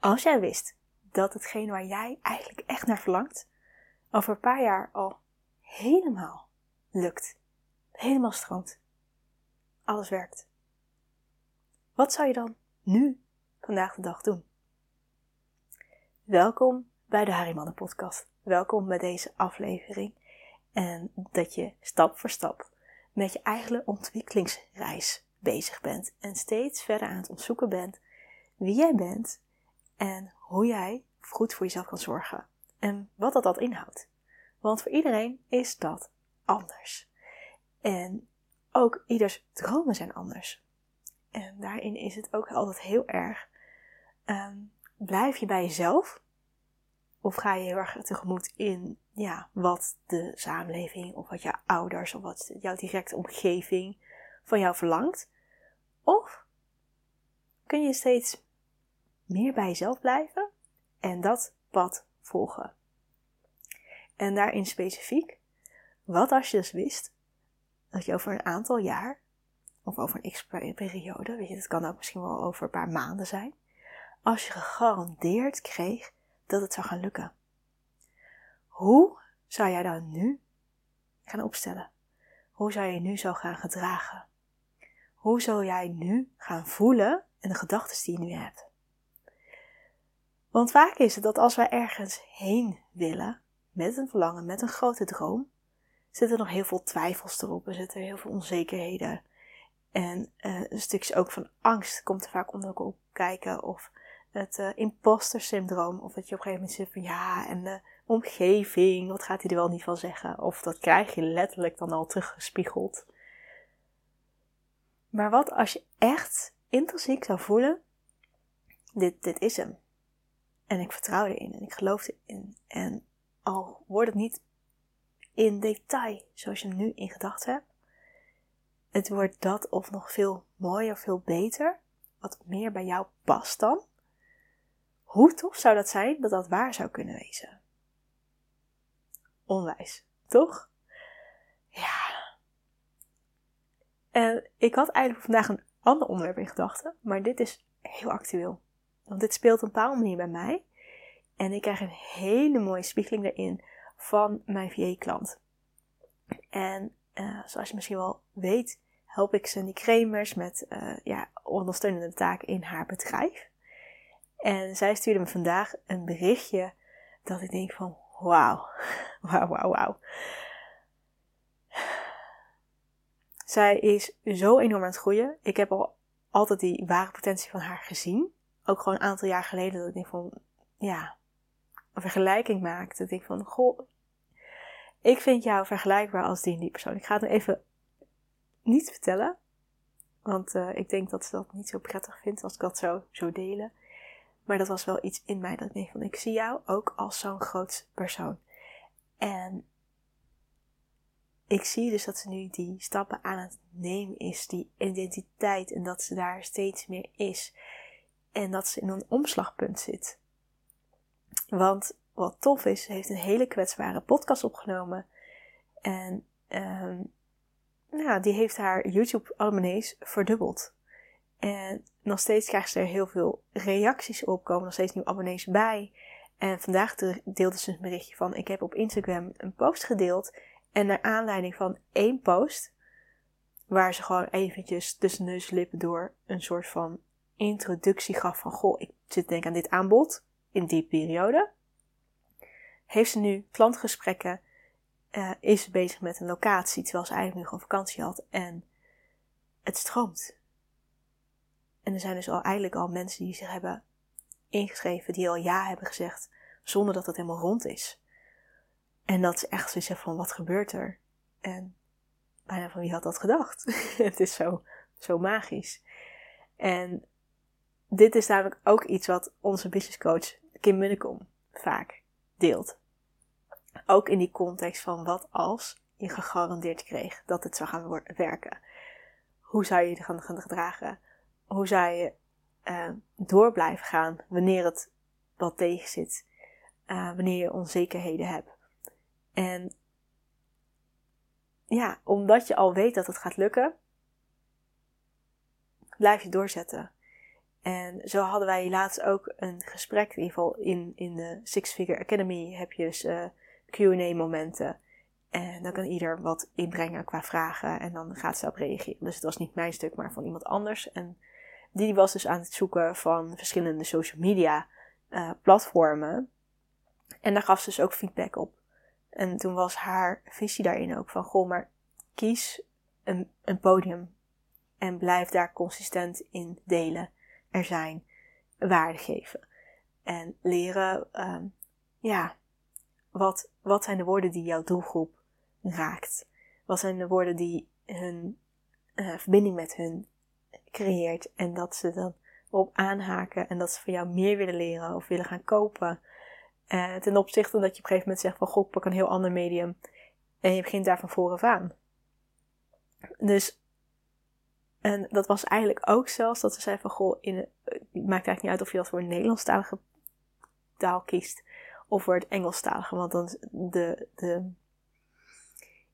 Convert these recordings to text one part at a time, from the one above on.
Als jij wist dat hetgeen waar jij eigenlijk echt naar verlangt, over een paar jaar al helemaal lukt, helemaal stroomt, alles werkt. Wat zou je dan nu, vandaag de dag, doen? Welkom bij de Harimannen podcast. Welkom bij deze aflevering. En dat je stap voor stap met je eigen ontwikkelingsreis bezig bent. En steeds verder aan het onderzoeken bent wie jij bent en hoe jij goed voor jezelf kan zorgen. En wat dat, dat inhoudt. Want voor iedereen is dat anders. En ook ieders dromen zijn anders. En daarin is het ook altijd heel erg. Ehm, blijf je bij jezelf? Of ga je heel erg tegemoet in ja, wat de samenleving of wat je ouders of wat jouw directe omgeving van jou verlangt? Of kun je steeds meer bij jezelf blijven en dat pad volgen? En daarin specifiek, wat als je dus wist dat je over een aantal jaar, of over een x-periode, weet je, het kan ook misschien wel over een paar maanden zijn, als je gegarandeerd kreeg dat het zou gaan lukken. Hoe zou jij dan nu gaan opstellen? Hoe zou je nu zo gaan gedragen? Hoe zou jij nu gaan voelen en de gedachten die je nu hebt? Want vaak is het dat als wij ergens heen willen, met een verlangen, met een grote droom, zitten er nog heel veel twijfels erop. Er zitten heel veel onzekerheden. En uh, een stukje ook van angst komt er vaak onder op kijken. Of het uh, imposter syndroom. Of dat je op een gegeven moment zit van ja, en de omgeving, wat gaat hij er wel niet van zeggen? Of dat krijg je letterlijk dan al teruggespiegeld. Maar wat als je echt intrinsiek zou voelen, dit, dit is hem. En ik vertrouw erin en ik geloof erin. En al wordt het niet in detail zoals je hem nu in gedachten hebt, het wordt dat of nog veel mooier, veel beter, wat meer bij jou past dan. Hoe tof zou dat zijn dat dat waar zou kunnen wezen? Onwijs, toch? Ja. En ik had eigenlijk vandaag een ander onderwerp in gedachten, maar dit is heel actueel. Want dit speelt op een bepaalde manier bij mij. En ik krijg een hele mooie spiegeling daarin van mijn VA-klant. En uh, zoals je misschien wel weet, help ik Sandy Kremers met uh, ja, ondersteunende taken in haar bedrijf. En zij stuurde me vandaag een berichtje dat ik denk van wauw, wauw, wauw, wauw. Zij is zo enorm aan het groeien. Ik heb al altijd die ware potentie van haar gezien. Ook gewoon een aantal jaar geleden dat ik denk van, ja, een vergelijking maakte. Dat ik van, goh, ik vind jou vergelijkbaar als die en die persoon. Ik ga het even niet vertellen. Want uh, ik denk dat ze dat niet zo prettig vindt als ik dat zo zou delen. Maar dat was wel iets in mij dat ik denk van, ik zie jou ook als zo'n groot persoon. En ik zie dus dat ze nu die stappen aan het nemen is, die identiteit, en dat ze daar steeds meer is. En dat ze in een omslagpunt zit. Want wat tof is, ze heeft een hele kwetsbare podcast opgenomen. En um, nou, die heeft haar YouTube-abonnees verdubbeld. En nog steeds krijgt ze er heel veel reacties op, komen nog steeds nieuwe abonnees bij. En vandaag deelde ze een berichtje van: Ik heb op Instagram een post gedeeld. En naar aanleiding van één post, waar ze gewoon eventjes tussen neus en lippen door een soort van introductie gaf van: Goh, ik zit denk aan dit aanbod in die periode. Heeft ze nu klantgesprekken, uh, is ze bezig met een locatie, terwijl ze eigenlijk nu gewoon vakantie had. En het stroomt. En er zijn dus al eigenlijk al mensen die zich hebben ingeschreven, die al ja hebben gezegd, zonder dat het helemaal rond is. En dat ze echt zoiets van, wat gebeurt er? En bijna van, wie had dat gedacht? het is zo, zo magisch. En dit is namelijk ook iets wat onze business coach Kim Munnekom vaak deelt. Ook in die context van wat als je gegarandeerd kreeg dat het zou gaan werken. Hoe zou je je gaan, gedragen? Hoe zou je uh, door blijven gaan wanneer het wat tegen zit? Uh, wanneer je onzekerheden hebt. En ja, omdat je al weet dat het gaat lukken, blijf je doorzetten. En zo hadden wij laatst ook een gesprek, in ieder geval in, in de Six Figure Academy heb je dus uh, Q&A momenten. En dan kan ieder wat inbrengen qua vragen en dan gaat ze op reageren. Dus het was niet mijn stuk, maar van iemand anders. En die was dus aan het zoeken van verschillende social media uh, platformen. En daar gaf ze dus ook feedback op. En toen was haar visie daarin ook van, goh, maar kies een, een podium en blijf daar consistent in delen. Er zijn, waarde geven. En leren, um, ja, wat, wat zijn de woorden die jouw doelgroep raakt? Wat zijn de woorden die hun uh, verbinding met hun creëert en dat ze dan op aanhaken en dat ze van jou meer willen leren of willen gaan kopen. Uh, ten opzichte dat je op een gegeven moment zegt van goh, pak een heel ander medium en je begint daar van vooraf aan. Dus, en dat was eigenlijk ook zelfs dat ze zei van goh, in, het maakt eigenlijk niet uit of je dat voor een Nederlandstalige taal kiest of voor het Engelstalige, want dan de, de,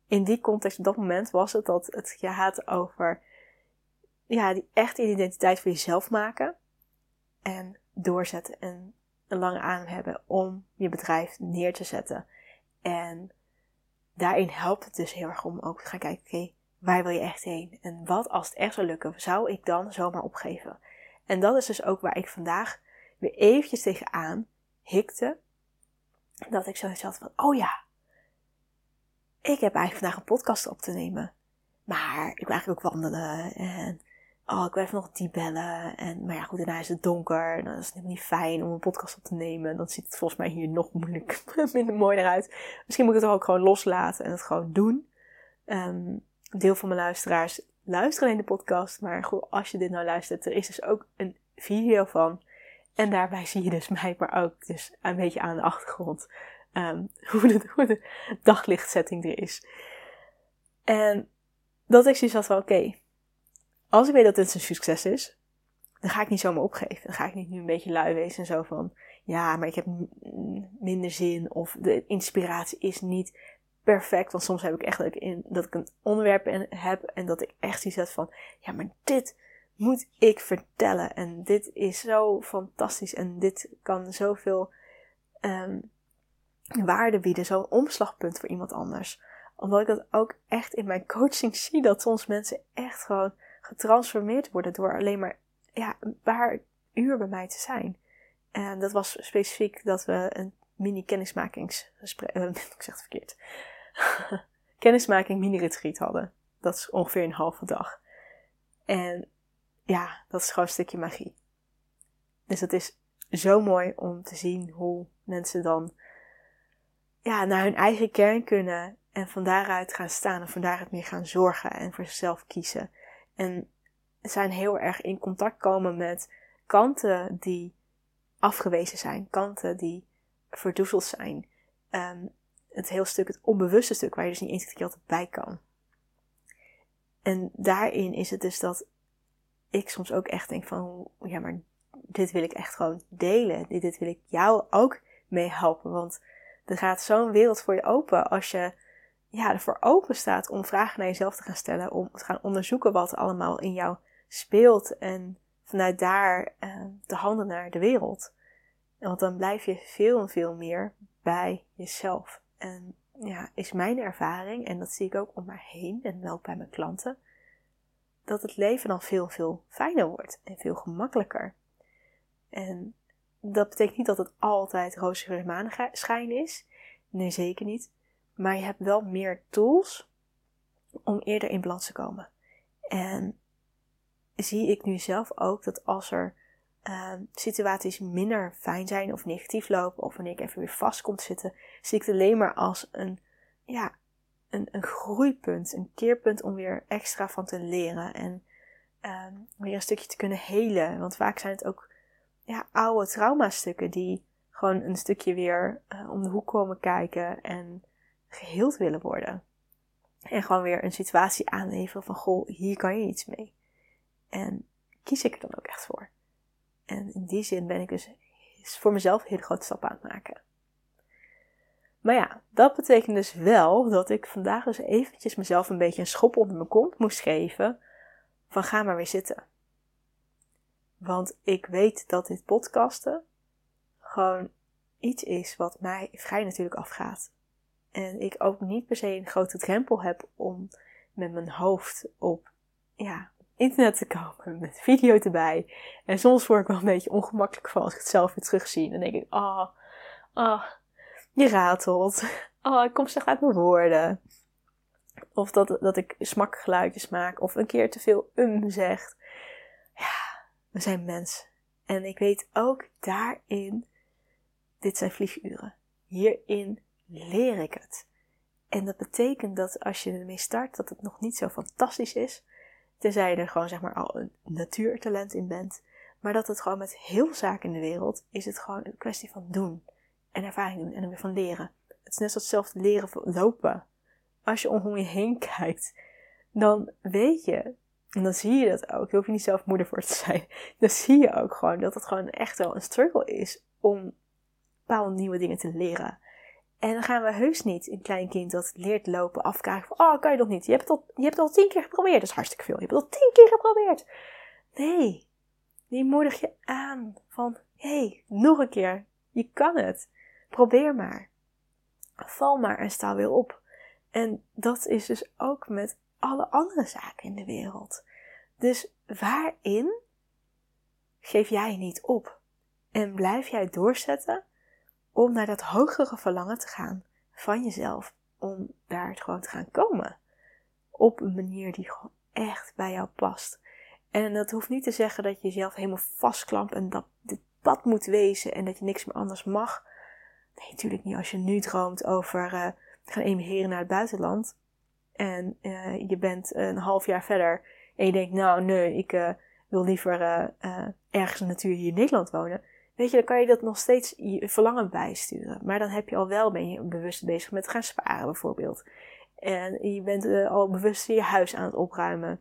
in die context op dat moment was het dat het gaat over ja, die echte identiteit voor jezelf maken. En doorzetten en een lange adem hebben om je bedrijf neer te zetten. En daarin helpt het dus heel erg om ook te gaan kijken, oké, waar wil je echt heen? En wat als het echt zou lukken, zou ik dan zomaar opgeven? En dat is dus ook waar ik vandaag weer eventjes tegenaan hikte. Dat ik zoiets had van, oh ja, ik heb eigenlijk vandaag een podcast op te nemen. Maar ik wil eigenlijk ook wandelen en oh, ik wil even nog die bellen. En, maar ja, goed, daarna is het donker. Dan is het niet fijn om een podcast op te nemen. Dan ziet het volgens mij hier nog moeilijk, minder mooi eruit. Misschien moet ik het ook gewoon loslaten en het gewoon doen. Um, deel van mijn luisteraars luisteren alleen de podcast. Maar als je dit nou luistert, er is dus ook een video van. En daarbij zie je dus mij, maar ook dus een beetje aan de achtergrond. Um, hoe, de, hoe daglichtzetting er is. En dat ik zoiets had van, oké, als ik weet dat dit een succes is, dan ga ik niet zomaar opgeven. Dan ga ik niet nu een beetje lui wezen en zo van, ja, maar ik heb minder zin of de inspiratie is niet perfect. Want soms heb ik echt dat ik, in, dat ik een onderwerp heb en dat ik echt zie zet van, ja, maar dit moet ik vertellen. En dit is zo fantastisch en dit kan zoveel um, waarde bieden, zo'n omslagpunt voor iemand anders. Omdat ik dat ook echt in mijn coaching zie, dat soms mensen echt gewoon getransformeerd worden door alleen maar ja, een paar uur bij mij te zijn. En dat was specifiek dat we een mini kennismakingsgesprek, ik zeg het verkeerd, kennismaking mini retreat hadden. Dat is ongeveer een halve dag. En ja, dat is gewoon een stukje magie. Dus het is zo mooi om te zien hoe mensen dan ja, naar hun eigen kern kunnen en van daaruit gaan staan en van daaruit meer gaan zorgen en voor zichzelf kiezen. En zijn heel erg in contact komen met kanten die afgewezen zijn, kanten die verdoezeld zijn. Um, het heel stuk, het onbewuste stuk, waar je dus niet eens keer altijd bij kan. En daarin is het dus dat ik soms ook echt denk van, ja, maar dit wil ik echt gewoon delen. Dit, wil ik jou ook mee helpen. Want er gaat zo'n wereld voor je open als je ja, ervoor open staat om vragen naar jezelf te gaan stellen, om te gaan onderzoeken wat er allemaal in jou speelt en vanuit daar uh, te handelen naar de wereld. Want dan blijf je veel en veel meer bij jezelf. En ja, is mijn ervaring, en dat zie ik ook om mij heen en ook bij mijn klanten, dat het leven dan veel, veel fijner wordt en veel gemakkelijker. En dat betekent niet dat het altijd roze maneschijn is. Nee, zeker niet. Maar je hebt wel meer tools om eerder in balans te komen. En zie ik nu zelf ook dat als er uh, situaties minder fijn zijn of negatief lopen, of wanneer ik even weer vast te zitten, zie ik het alleen maar als een, ja, een, een groeipunt, een keerpunt om weer extra van te leren en uh, weer een stukje te kunnen helen. Want vaak zijn het ook ja, oude traumastukken die gewoon een stukje weer uh, om de hoek komen kijken en geheeld willen worden. En gewoon weer een situatie aanleveren van, goh, hier kan je iets mee. En kies ik er dan ook echt voor. En in die zin ben ik dus voor mezelf een hele grote stap aan het maken. Maar ja, dat betekent dus wel dat ik vandaag dus eventjes mezelf een beetje een schop onder mijn kont moest geven. Van ga maar weer zitten. Want ik weet dat dit podcasten gewoon iets is wat mij vrij natuurlijk afgaat. En ik ook niet per se een grote drempel heb om met mijn hoofd op ja, internet te komen met video erbij. En soms word ik wel een beetje ongemakkelijk van als ik het zelf weer terugzie. Dan denk ik, ah, oh, ah, je ratelt. Oh, ik kom slecht uit mijn woorden. Of dat, dat ik smakgeluidjes maak. Of een keer te veel um zegt. Ja, we zijn mensen. En ik weet ook daarin, dit zijn vlieguren. Hierin leer ik het. En dat betekent dat als je ermee start, dat het nog niet zo fantastisch is. Tenzij je er gewoon zeg maar al een natuurtalent in bent. Maar dat het gewoon met heel zaken in de wereld is het gewoon een kwestie van doen. En ervaring doen en er weer van leren. Het is net zoals hetzelfde leren lopen. Als je om je heen kijkt, dan weet je, en dan zie je dat ook. Je hoeft je niet zelf moeder voor te zijn. Dan zie je ook gewoon dat het gewoon echt wel een struggle is om bepaalde nieuwe dingen te leren. En dan gaan we heus niet een klein kind dat leert lopen afkrijgen van, oh, kan je nog niet? Je hebt, het al, je hebt het al tien keer geprobeerd. Dat is hartstikke veel. Je hebt het al tien keer geprobeerd. Nee. Die moedig je aan van, hey, nog een keer. Je kan het. Probeer maar. Val maar en sta weer op. En dat is dus ook met alle andere zaken in de wereld. Dus waarin geef jij niet op? En blijf jij doorzetten om naar dat hogere verlangen te gaan van jezelf. Om daar gewoon te gaan komen. Op een manier die gewoon echt bij jou past. En dat hoeft niet te zeggen dat je jezelf helemaal vastklampt en dat dit pad moet wezen en dat je niks meer anders mag. Nee, natuurlijk niet. Als je nu droomt over uh, gaan emigreren naar het buitenland en uh, je bent een half jaar verder en je denkt, nou nee, ik uh, wil liever ergens in de natuur hier in Nederland wonen Weet je, dan kan je dat nog steeds je verlangen bijsturen. Maar dan heb je al wel, ben je bewust bezig met gaan sparen bijvoorbeeld. En je bent uh, al bewust je huis aan het opruimen.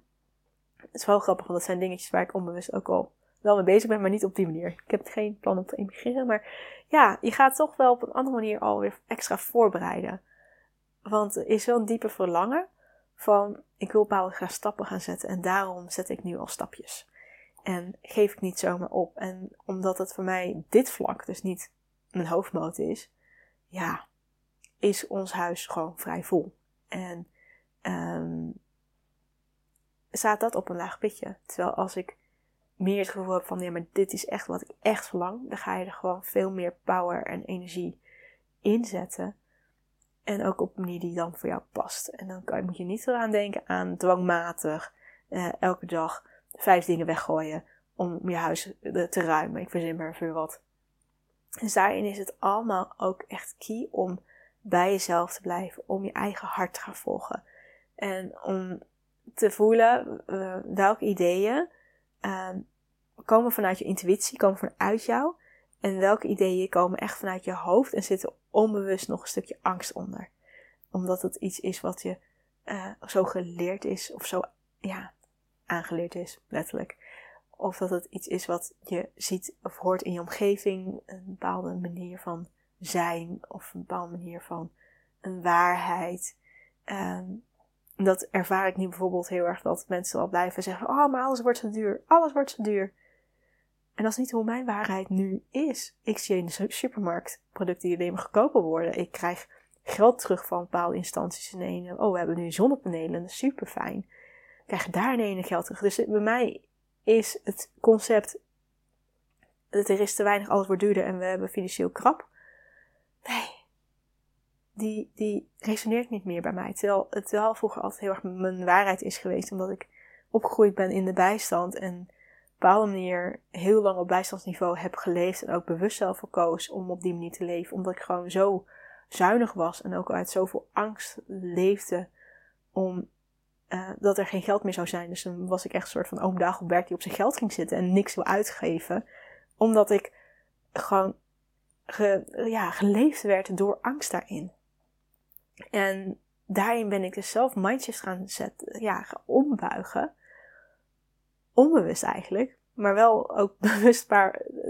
Het is wel grappig, want dat zijn dingetjes waar ik onbewust ook al wel mee bezig ben, maar niet op die manier. Ik heb geen plan om te emigreren, maar ja, je gaat toch wel op een andere manier alweer extra voorbereiden. Want er is wel een diepe verlangen van, ik wil bepaalde stappen gaan zetten en daarom zet ik nu al stapjes. En geef ik niet zomaar op. En omdat het voor mij dit vlak dus niet mijn hoofdmoot is, ja, is ons huis gewoon vrij vol. En um, staat dat op een laag pitje. Terwijl als ik meer het gevoel heb van, ja, maar dit is echt wat ik echt verlang, dan ga je er gewoon veel meer power en energie inzetten. En ook op een manier die dan voor jou past. En dan kan, moet je niet eraan denken aan dwangmatig uh, elke dag vijf dingen weggooien om je huis te ruimen. Ik verzin maar voor wat. Dus daarin is het allemaal ook echt key om bij jezelf te blijven, om je eigen hart te gaan volgen. En om te voelen uh, welke ideeën uh, komen vanuit je intuïtie, komen vanuit jou. En welke ideeën komen echt vanuit je hoofd en zitten onbewust nog een stukje angst onder. Omdat het iets is wat je uh, zo geleerd is of zo ja, aangeleerd is, letterlijk. Of dat het iets is wat je ziet of hoort in je omgeving, een bepaalde manier van zijn of een bepaalde manier van een waarheid. Um, dat ervaar ik nu bijvoorbeeld heel erg dat mensen al blijven zeggen: Oh, maar alles wordt zo duur, alles wordt zo duur. En dat is niet hoe mijn waarheid nu is. Ik zie in de supermarkt producten die alleen maar goedkoper worden. Ik krijg geld terug van bepaalde instanties in een. Oh, we hebben nu zonnepanelen, super fijn krijg daar ineens geld terug. Dus bij mij is het concept dat er is te weinig, alles wordt duurder en we hebben financieel krap. Nee, die, die resoneert niet meer bij mij. Terwijl het wel vroeger altijd heel erg mijn waarheid is geweest, omdat ik opgegroeid ben in de bijstand en op een bepaalde manier heel lang op bijstandsniveau heb geleefd en ook bewust zelf voor om op die manier te leven, omdat ik gewoon zo zuinig was en ook uit zoveel angst leefde om uh, dat er geen geld meer zou zijn. Dus dan was ik echt een soort van oom Dagobert die op zijn geld ging zitten en niks wil uitgeven. Omdat ik gewoon ge, ja, geleefd werd door angst daarin. En daarin ben ik dus zelf mindjes gaan zetten, ja, ombuigen. Onbewust eigenlijk. Maar wel ook bewust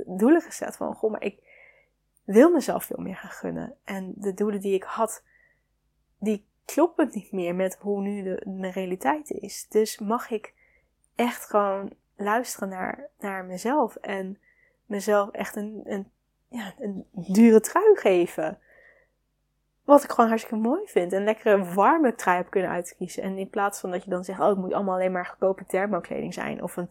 doelen gezet van, goh, maar ik wil mezelf veel meer gaan gunnen. En de doelen die ik had, die klopt het niet meer met hoe nu de, mijn realiteit is. Dus mag ik echt gewoon luisteren naar, naar mezelf. En mezelf echt een, een, ja, een dure trui geven. Wat ik gewoon hartstikke mooi vind. Een lekkere warme trui heb kunnen uitkiezen. En in plaats van dat je dan zegt, oh het moet allemaal alleen maar goedkope thermokleding zijn. Of een,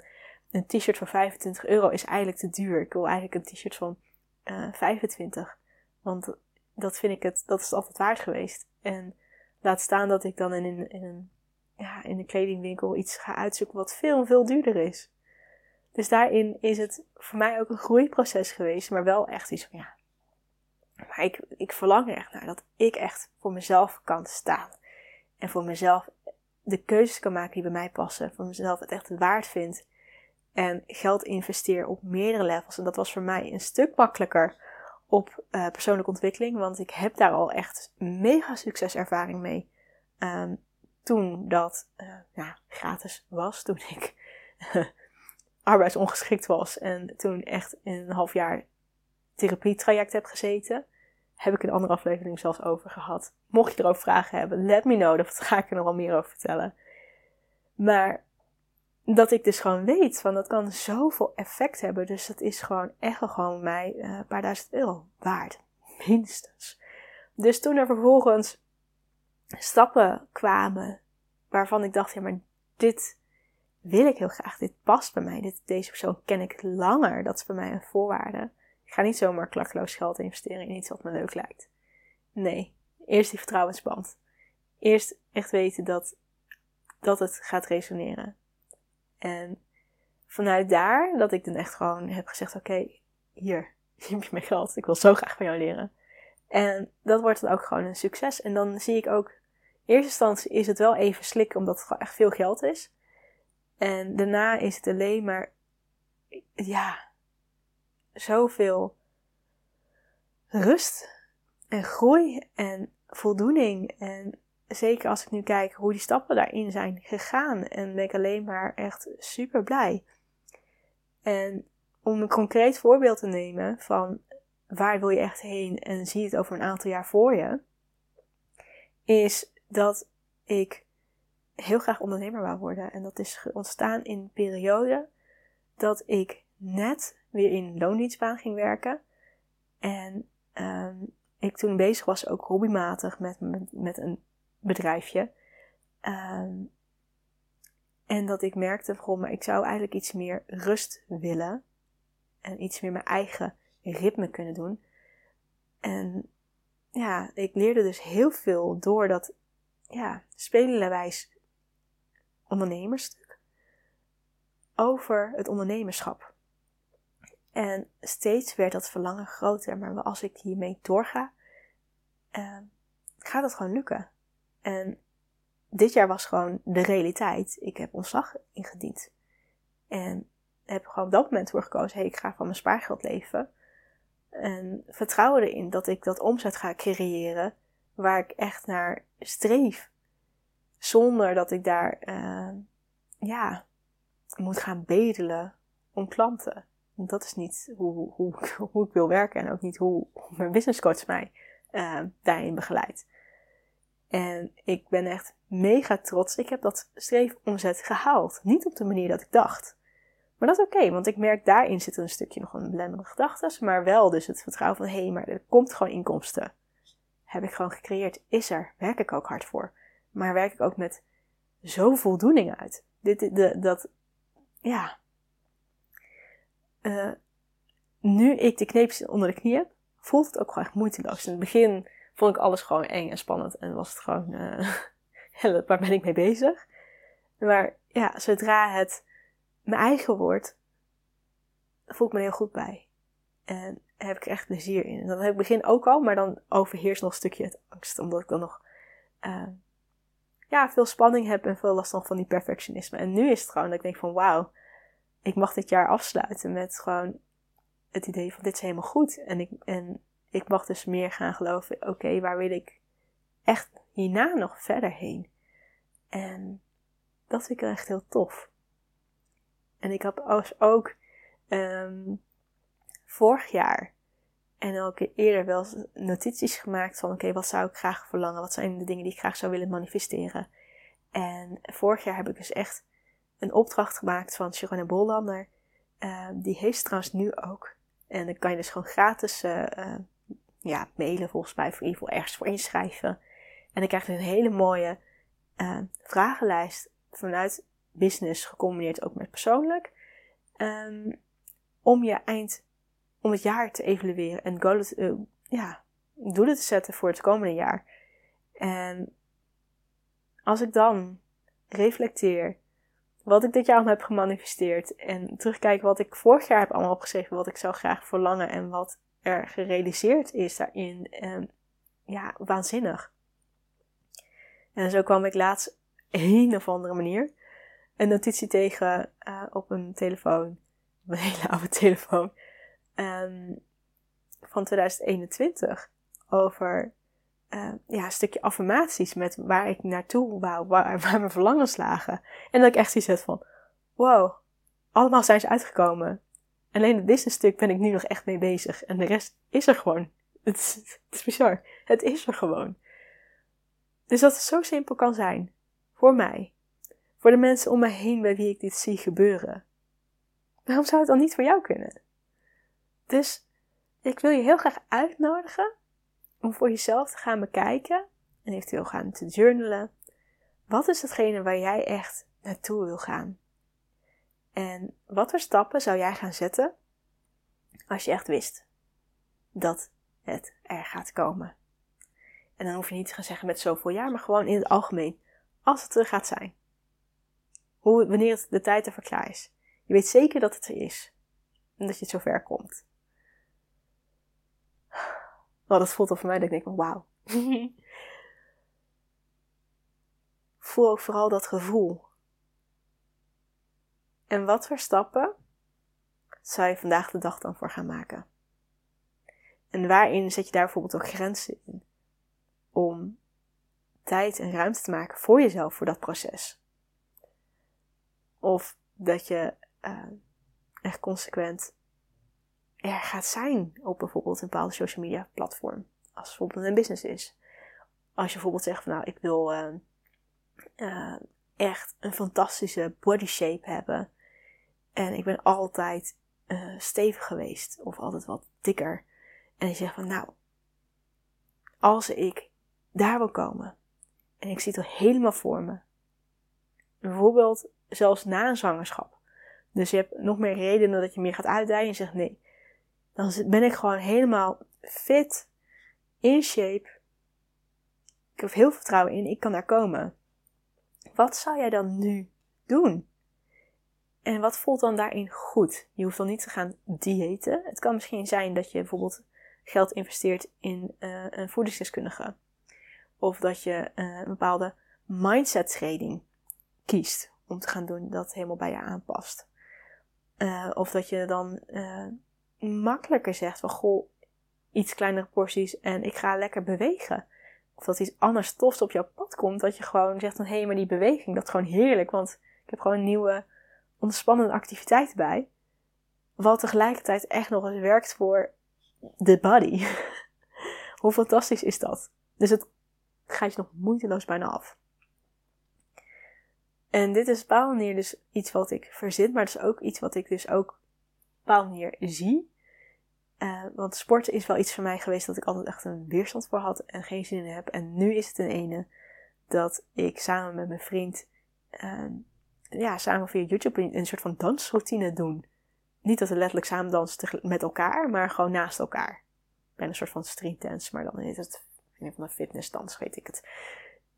een t-shirt van 25 euro is eigenlijk te duur. Ik wil eigenlijk een t-shirt van uh, eh, 25. Want dat vind ik het, dat is het altijd waard geweest. En laat staan dat ik dan in, in, in een, ja, in een kledingwinkel iets ga uitzoeken wat veel, veel duurder is. Dus daarin is het voor mij ook een groeiproces geweest, maar wel echt iets van ja. Maar ik, ik verlang er echt naar dat ik echt voor mezelf kan staan. En voor mezelf de keuzes kan maken die bij mij passen. Voor mezelf het echt waard vind. En geld investeer op meerdere levels. En dat was voor mij een stuk makkelijker op uh, persoonlijke ontwikkeling. Want ik heb daar al echt mega succeservaring mee. Um, toen dat ja, gratis was. Toen ik arbeidsongeschikt was. En toen echt een half jaar therapietraject heb gezeten. Heb ik een andere aflevering zelfs over gehad. Mocht je erover vragen hebben, let me know. Daar ga ik er nog wel meer over vertellen. Maar dat ik dus gewoon weet van dat kan zoveel effect hebben. Dus dat is gewoon echt gewoon mij uh, een paar duizend euro waard. Minstens. Dus toen er vervolgens stappen kwamen waarvan ik dacht, ja maar dit wil ik heel graag. Dit past bij mij. Dit, deze persoon ken ik langer. Dat is bij mij een voorwaarde. Ik ga niet zomaar klakkeloos geld investeren in iets wat me leuk lijkt. Nee, eerst die vertrouwensband. Eerst echt weten dat, dat het gaat resoneren. En vanuit daar, dat ik dan echt gewoon heb gezegd: Oké, hier, hier heb je mijn geld. Ik wil zo graag van jou leren. En dat wordt dan ook gewoon een succes. En dan zie ik ook, in eerste instantie is het wel even slikken, omdat het gewoon echt veel geld is. En daarna is het alleen maar, ja, zoveel rust en groei en voldoening. En zeker als ik nu kijk hoe die stappen daarin zijn gegaan. En ben ik alleen maar echt super blij. En om een concreet voorbeeld te nemen van waar wil je echt heen en zie het over een aantal jaar voor je, is dat ik heel graag ondernemer wou worden. En dat is ontstaan in een periode dat ik net weer in loondienstbaan ging werken. En um, ik toen bezig was ook hobbymatig met, met, met een bedrijfje. Um, en dat ik merkte van, maar ik zou eigenlijk iets meer rust willen. En iets meer mijn eigen ritme kunnen doen. En ja, ik leerde dus heel veel door dat ja, spelenwijs ondernemersstuk over het ondernemerschap. En steeds werd dat verlangen groter, maar als ik hiermee doorga, uh, gaat het gewoon lukken. En dit jaar was gewoon de realiteit. Ik heb ontslag ingediend. En heb gewoon op dat moment voor gekozen: hey, ik ga van mijn spaargeld leven. En vertrouwen erin dat ik dat omzet ga creëren waar ik echt naar streef. Zonder dat ik daar, uh, ja, moet gaan bedelen om klanten. Want dat is niet hoe, hoe, hoe ik wil werken en ook niet hoe mijn business coach mij uh, daarin begeleidt. En ik ben echt mega trots. Ik heb dat streefomzet gehaald. Niet op de manier dat ik dacht. Maar dat is oké, want ik merk daarin zit een stukje nog een belemmerende gedachten. Maar wel dus het vertrouwen van, hé, hey, maar er komt gewoon inkomsten. Heb ik gewoon gecreëerd. Is er. Werk ik ook hard voor. Maar werk ik ook met zo voldoening uit. Dit, de, dat, ja. Uh, nu ik de kneepjes onder de knie heb, voelt het ook gewoon echt moeiteloos. In het begin vond ik alles gewoon eng en spannend en was het gewoon, uh, waar ben ik mee bezig? Maar ja, zodra het mijn eigen wordt, voel ik me heel goed bij. En heb ik er echt plezier in. Dat heb ik begin ook al, maar dan overheerst nog een stukje het angst. Omdat ik dan nog uh, ja, veel spanning heb en veel last van, van die perfectionisme. En nu is het gewoon dat ik denk van wauw, ik mag dit jaar afsluiten met gewoon het idee van dit is helemaal goed. En ik, en ik mag dus meer gaan geloven, oké, waar wil ik echt hierna nog verder heen? En dat vind ik echt heel tof. En ik had ook um, vorig jaar en ook eerder wel notities gemaakt van oké, wat zou ik graag verlangen? Wat zijn de dingen die ik graag zou willen manifesteren? En vorig jaar heb ik dus echt een opdracht gemaakt van Sharon Bollander. Uh, die heeft trouwens nu ook. En dan kan je dus gewoon gratis uh, ja, mailen volgens mij voor in ieder ergens voor inschrijven. En dan krijg je een hele mooie vragenlijst vanuit business gecombineerd ook met persoonlijk. Um, om je eind, om het jaar te evalueren en goals, uh, ja, doelen te zetten voor het komende jaar. En als ik dan reflecteer wat ik dit jaar al heb gemanifesteerd en terugkijk wat ik vorig jaar heb allemaal opgeschreven, wat ik zou graag verlangen en wat er gerealiseerd is daarin, en, ja, waanzinnig. En zo kwam ik laatst een of andere manier een notitie tegen uh, op een telefoon, een hele oude telefoon, um, van 2021 over uh, ja, een stukje affirmaties met waar ik naartoe wou, waar, waar mijn verlangens lagen. En dat ik echt zoiets had van, wow, allemaal zijn ze uitgekomen. Alleen het business stuk ben ik nu nog echt mee bezig. En de rest is er gewoon. Het is, het is bizar. Het is er gewoon. Dus dat het zo simpel kan zijn. Voor mij. Voor de mensen om me heen bij wie ik dit zie gebeuren. Waarom zou het dan niet voor jou kunnen? Dus ik wil je heel graag uitnodigen om voor jezelf te gaan bekijken en eventueel gaan te journalen. Wat is hetgene waar jij echt naartoe wil gaan? En wat voor stappen zou jij gaan zetten als je echt wist dat het er gaat komen? En dan hoef je niet te gaan zeggen met zoveel jaar, maar gewoon in het algemeen. Als het er gaat zijn. Hoe, wanneer het de tijd ervoor klaar is. Je weet zeker dat het er is. En dat je het zover komt. Nou, dat voelt al voor mij dat ik denk, wauw. Voel ook vooral dat gevoel. En wat voor stappen zou je vandaag de dag dan voor gaan maken? En waarin zet je daar bijvoorbeeld ook grenzen in? Om tijd en ruimte te maken voor jezelf, voor dat proces. Of dat je uh, echt consequent er gaat zijn op bijvoorbeeld een bepaalde social media platform. Als het bijvoorbeeld een business is. Als je bijvoorbeeld zegt van nou, ik wil uh, uh, echt een fantastische body shape hebben. En ik ben altijd uh, stevig geweest. Of altijd wat dikker. En je zegt van nou, als ik daar wil komen. En ik zie het al helemaal voor me. Bijvoorbeeld zelfs na een zwangerschap. Dus je hebt nog meer redenen dat je meer gaat uitdijen. En zegt nee, dan ben ik gewoon helemaal fit, in shape. Ik heb heel veel vertrouwen in, ik kan daar komen. Wat zou jij dan nu doen? En wat voelt dan daarin goed? Je hoeft dan niet te gaan diëten. Het kan misschien zijn dat je bijvoorbeeld geld investeert in uh, een voedingsdeskundige. Of dat je uh, een bepaalde mindset training kiest om te gaan doen dat helemaal bij je aanpast. Uh, of dat je dan makkelijker zegt van goh, iets kleinere porties en ik ga lekker bewegen. Of dat iets anders tofs op jouw pad komt, dat je gewoon zegt van hé, hey, maar die beweging, dat is gewoon heerlijk, want ik heb gewoon nieuwe ontspannende activiteiten bij. Wat tegelijkertijd echt nog eens werkt voor de body. Hoe fantastisch is dat? Dus het gaat je nog moeiteloos bijna af. En dit is op dus iets wat ik verzin, maar het is ook iets wat ik dus ook op een manier zie. Uh, want sporten is wel iets voor mij geweest dat ik altijd echt een weerstand voor had en geen zin in heb. En nu is het een ene dat ik samen met mijn vriend, uh, ja, samen via YouTube een, soort van dansroutine doen. Niet dat we letterlijk samen dansen met elkaar, maar gewoon naast elkaar. Ben een soort van street dance, maar dan is het een van fitnessdans, weet ik het.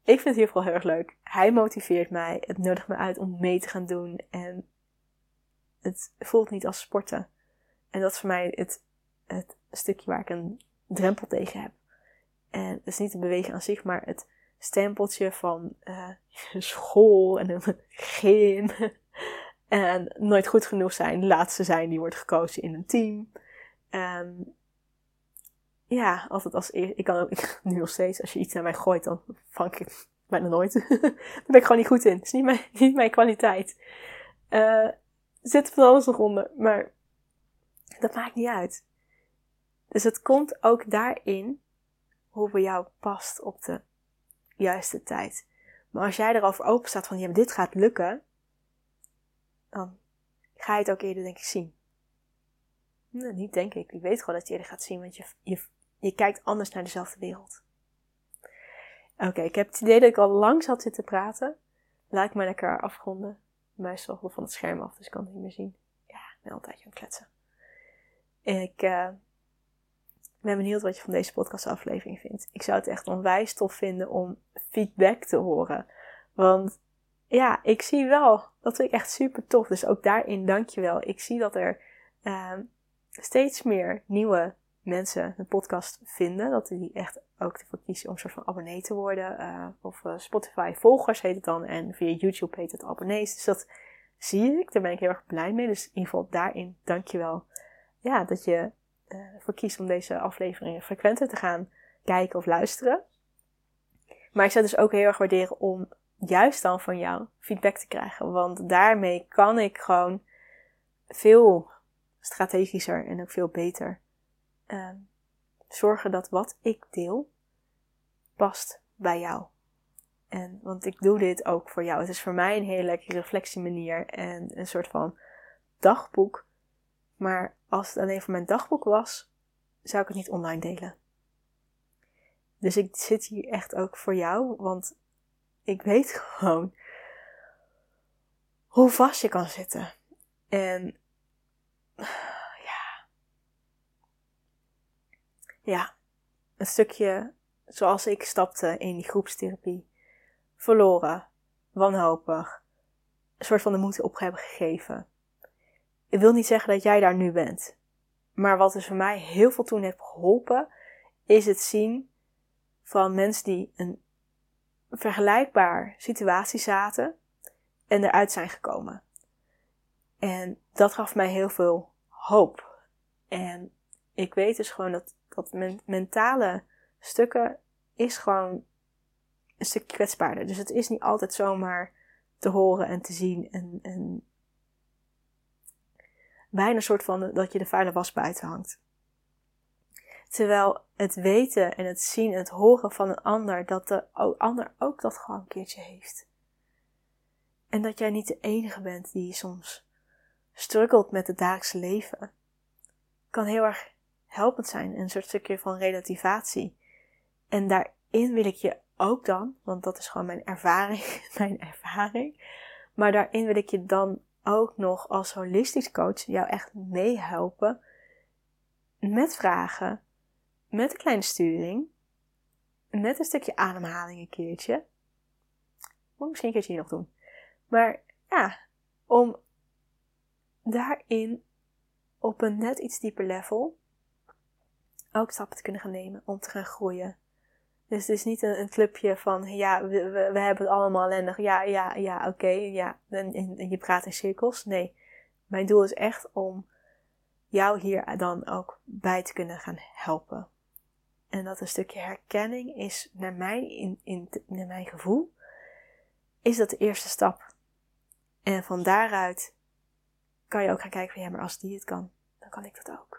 Ik vind het hier vooral heel erg leuk. Hij motiveert mij. Het nodigt me uit om mee te gaan doen. En het voelt niet als sporten. En dat is voor mij het het stukje waar ik een drempel tegen heb. En het is niet de beweging aan zich, maar het stempeltje van uh, school en een gym. en nooit goed genoeg zijn, laatste zijn die wordt gekozen in een team. En ja, altijd als. Ik kan ook nu nog steeds, als je iets naar mij gooit, dan vang ik het bijna nooit. Daar ben ik gewoon niet goed in. Het is niet mijn, niet mijn kwaliteit. Uh, zit van alles nog onder, maar dat maakt niet uit. Dus het komt ook daarin hoe bij jou past op de juiste tijd. Maar als jij erover open staat van, ja, dit gaat lukken, dan ga je het ook eerder denk ik zien. Nee, niet denk ik. Ik weet gewoon dat je eerder gaat zien, want je, je, kijkt anders naar dezelfde wereld. Oké, ik heb het idee dat ik al lang zat zitten praten. Laat ik maar lekker afronden. Meestal van het scherm af, dus ik kan het niet meer zien. Ja, ik ben altijd aan het kletsen. En ik uh, ben benieuwd wat je van deze podcastaflevering vindt. Ik zou het echt onwijs tof vinden om feedback te horen. Want ja, ik zie wel, dat vind ik echt super tof. Dus ook daarin dankjewel. Ik zie dat er uh, steeds meer nieuwe mensen de podcast vinden. Dat die echt ook ervoor kiezen om een soort van abonnee te worden. Uh, of uh, Spotify volgers heet het dan. En via YouTube heet het abonnees. Dus dat zie ik. Daar ben ik heel erg blij mee. Dus in ieder geval daarin dankjewel. Ja, dat je ervoor kiest om deze afleveringen frequenter te gaan kijken of luisteren. Maar ik zou dus ook heel erg waarderen om juist dan van jou feedback te krijgen. Want daarmee kan ik gewoon veel strategischer en ook veel beter uh, zorgen dat wat ik deel past bij jou. En, want ik doe dit ook voor jou. Het is voor mij een hele lekkere reflectiemanier en een soort van dagboek. Maar als het alleen voor mijn dagboek was, zou ik het niet online delen. Dus ik zit hier echt ook voor jou, want ik weet gewoon hoe vast je kan zitten. En ja. Ja, een stukje zoals ik stapte in die groepstherapie. Verloren, wanhopig, een soort van de moed op hebben gegeven. Ik wil niet zeggen dat jij daar nu bent. Maar wat dus voor mij heel veel toen heeft geholpen, is het zien van mensen die een vergelijkbaar situatie zaten en eruit zijn gekomen. En dat gaf mij heel veel hoop. En ik weet dus gewoon dat, dat mentale stukken is gewoon een stukje kwetsbaarder. Dus het is niet altijd zomaar te horen en te zien en, en bijna een soort van dat je de vuile was buiten hangt. Terwijl het weten en het zien en het horen van een ander, dat de ander ook dat gewoon een keertje heeft. En dat jij niet de enige bent die soms struggelt met het dagelijkse leven, kan heel erg helpend zijn. Een soort stukje van relativatie. En daarin wil ik je ook dan, want dat is gewoon mijn ervaring, mijn ervaring. Maar daarin wil ik je dan ook nog als holistisch coach jou echt meehelpen met vragen met een kleine sturing, met een stukje ademhaling een keertje. Moet misschien een keertje hier nog doen. Maar ja, om daarin op een net iets dieper level ook stappen te kunnen gaan nemen om te gaan groeien. Dus het is niet een, een clubje van, ja, we, we, hebben het allemaal ellendig. Ja, ja, ja, oké, ja. En, en, je praat in cirkels. Nee, mijn doel is echt om jou hier dan ook bij te kunnen gaan helpen. En dat een stukje herkenning is, naar mijn, in, in, naar mijn gevoel, is dat de eerste stap. En van daaruit kan je ook gaan kijken van ja, maar als die het kan, dan kan ik dat ook.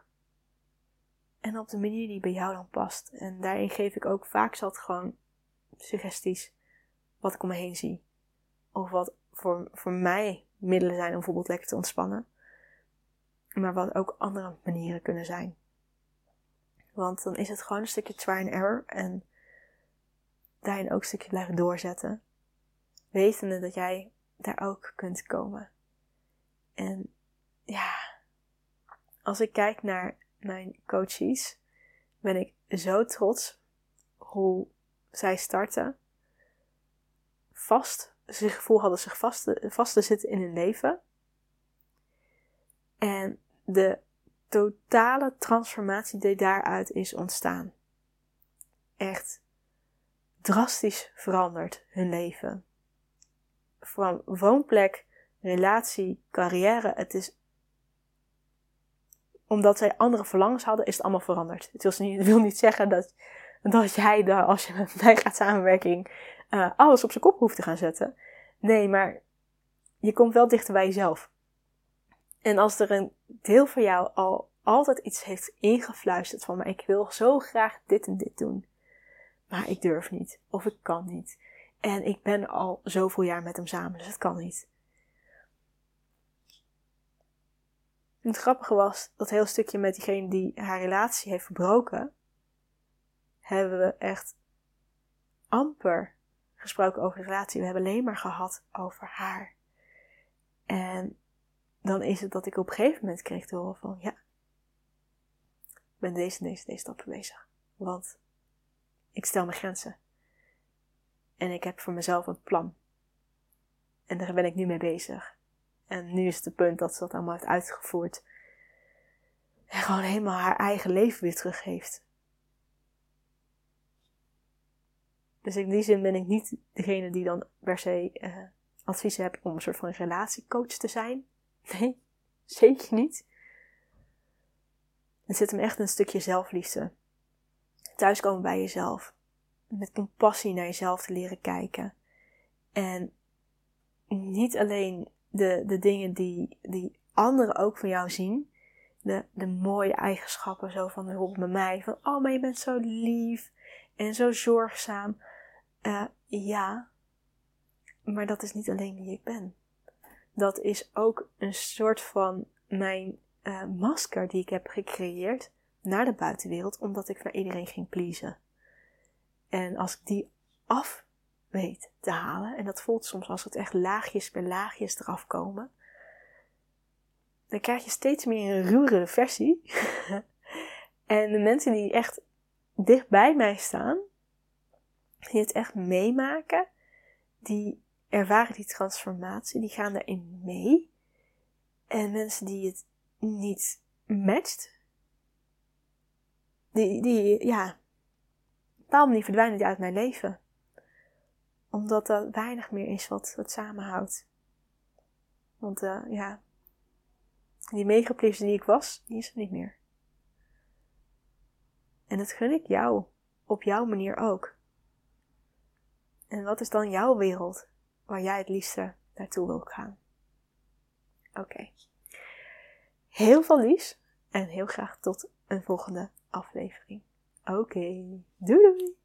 En op de manier die bij jou dan past. En daarin geef ik ook vaak zat gewoon suggesties wat ik om me heen zie. Of wat voor, voor mij middelen zijn om bijvoorbeeld lekker te ontspannen. Maar wat ook andere manieren kunnen zijn. Want dan is het gewoon een stukje try and error. En daarin ook een stukje blijven doorzetten. Wetende dat jij daar ook kunt komen. En ja, als ik kijk naar mijn coaches, ben ik zo trots hoe zij starten. Vast, ze gevoel hadden zich vast, vast te zitten in hun leven. En de totale transformatie die daaruit is ontstaan. Echt drastisch veranderd hun leven. Van woonplek, relatie, carrière. Het is omdat zij andere verlangens hadden, is het allemaal veranderd. Het wil niet, wil niet zeggen dat, dat jij daar, als je met mij gaat samenwerking, uh, alles op zijn kop hoeft te gaan zetten. Nee, maar je komt wel dichter bij jezelf. En als er een deel van jou al altijd iets heeft ingefluisterd van, maar ik wil zo graag dit en dit doen. Maar ik durf niet. Of ik kan niet. En ik ben al zoveel jaar met hem samen, dus het kan niet. En het grappige was, dat heel stukje met diegene die haar relatie heeft verbroken, hebben we echt amper gesproken over de relatie. We hebben alleen maar gehad over haar. En dan is het dat ik op een gegeven moment kreeg te horen van, ja, ik ben deze, deze, deze stappen bezig. Want ik stel mijn grenzen. En ik heb voor mezelf een plan. En daar ben ik nu mee bezig. En nu is het het punt dat ze dat allemaal heeft uitgevoerd. En gewoon helemaal haar eigen leven weer teruggeeft. Dus in die zin ben ik niet degene die dan per se uh, advies hebt om een soort van relatiecoach te zijn. Nee, zeker niet. Het zit hem echt een stukje zelfliefde. Thuiskomen bij jezelf. Met compassie naar jezelf te leren kijken. En niet alleen de, de dingen die, die anderen ook van jou zien. De, de mooie eigenschappen zo van bijvoorbeeld bij mij. Van, oh, maar je bent zo lief en zo zorgzaam. Uh, ja, maar dat is niet alleen wie ik ben. Dat is ook een soort van mijn uh, masker die ik heb gecreëerd naar de buitenwereld, omdat ik naar iedereen ging pleasen. En als ik die af weet te halen, en dat voelt soms als het echt laagjes per laagjes eraf komen, dan krijg je steeds meer een ruwere versie. en de mensen die echt dicht bij mij staan, die het echt meemaken, die ervaren die transformatie, die gaan erin mee. En mensen die het niet matcht, die, die ja, op een bepaalde manier verdwijnen die uit mijn leven. Omdat er weinig meer is wat het samenhoudt. Want uh, ja, die megapleaser die ik was, die is er niet meer. En dat gun ik jou, op jouw manier ook. En wat is dan jouw wereld waar jij het liefste naartoe wil gaan? Oké. Heel veel liefs en heel graag tot een volgende aflevering. Oké, doei doei!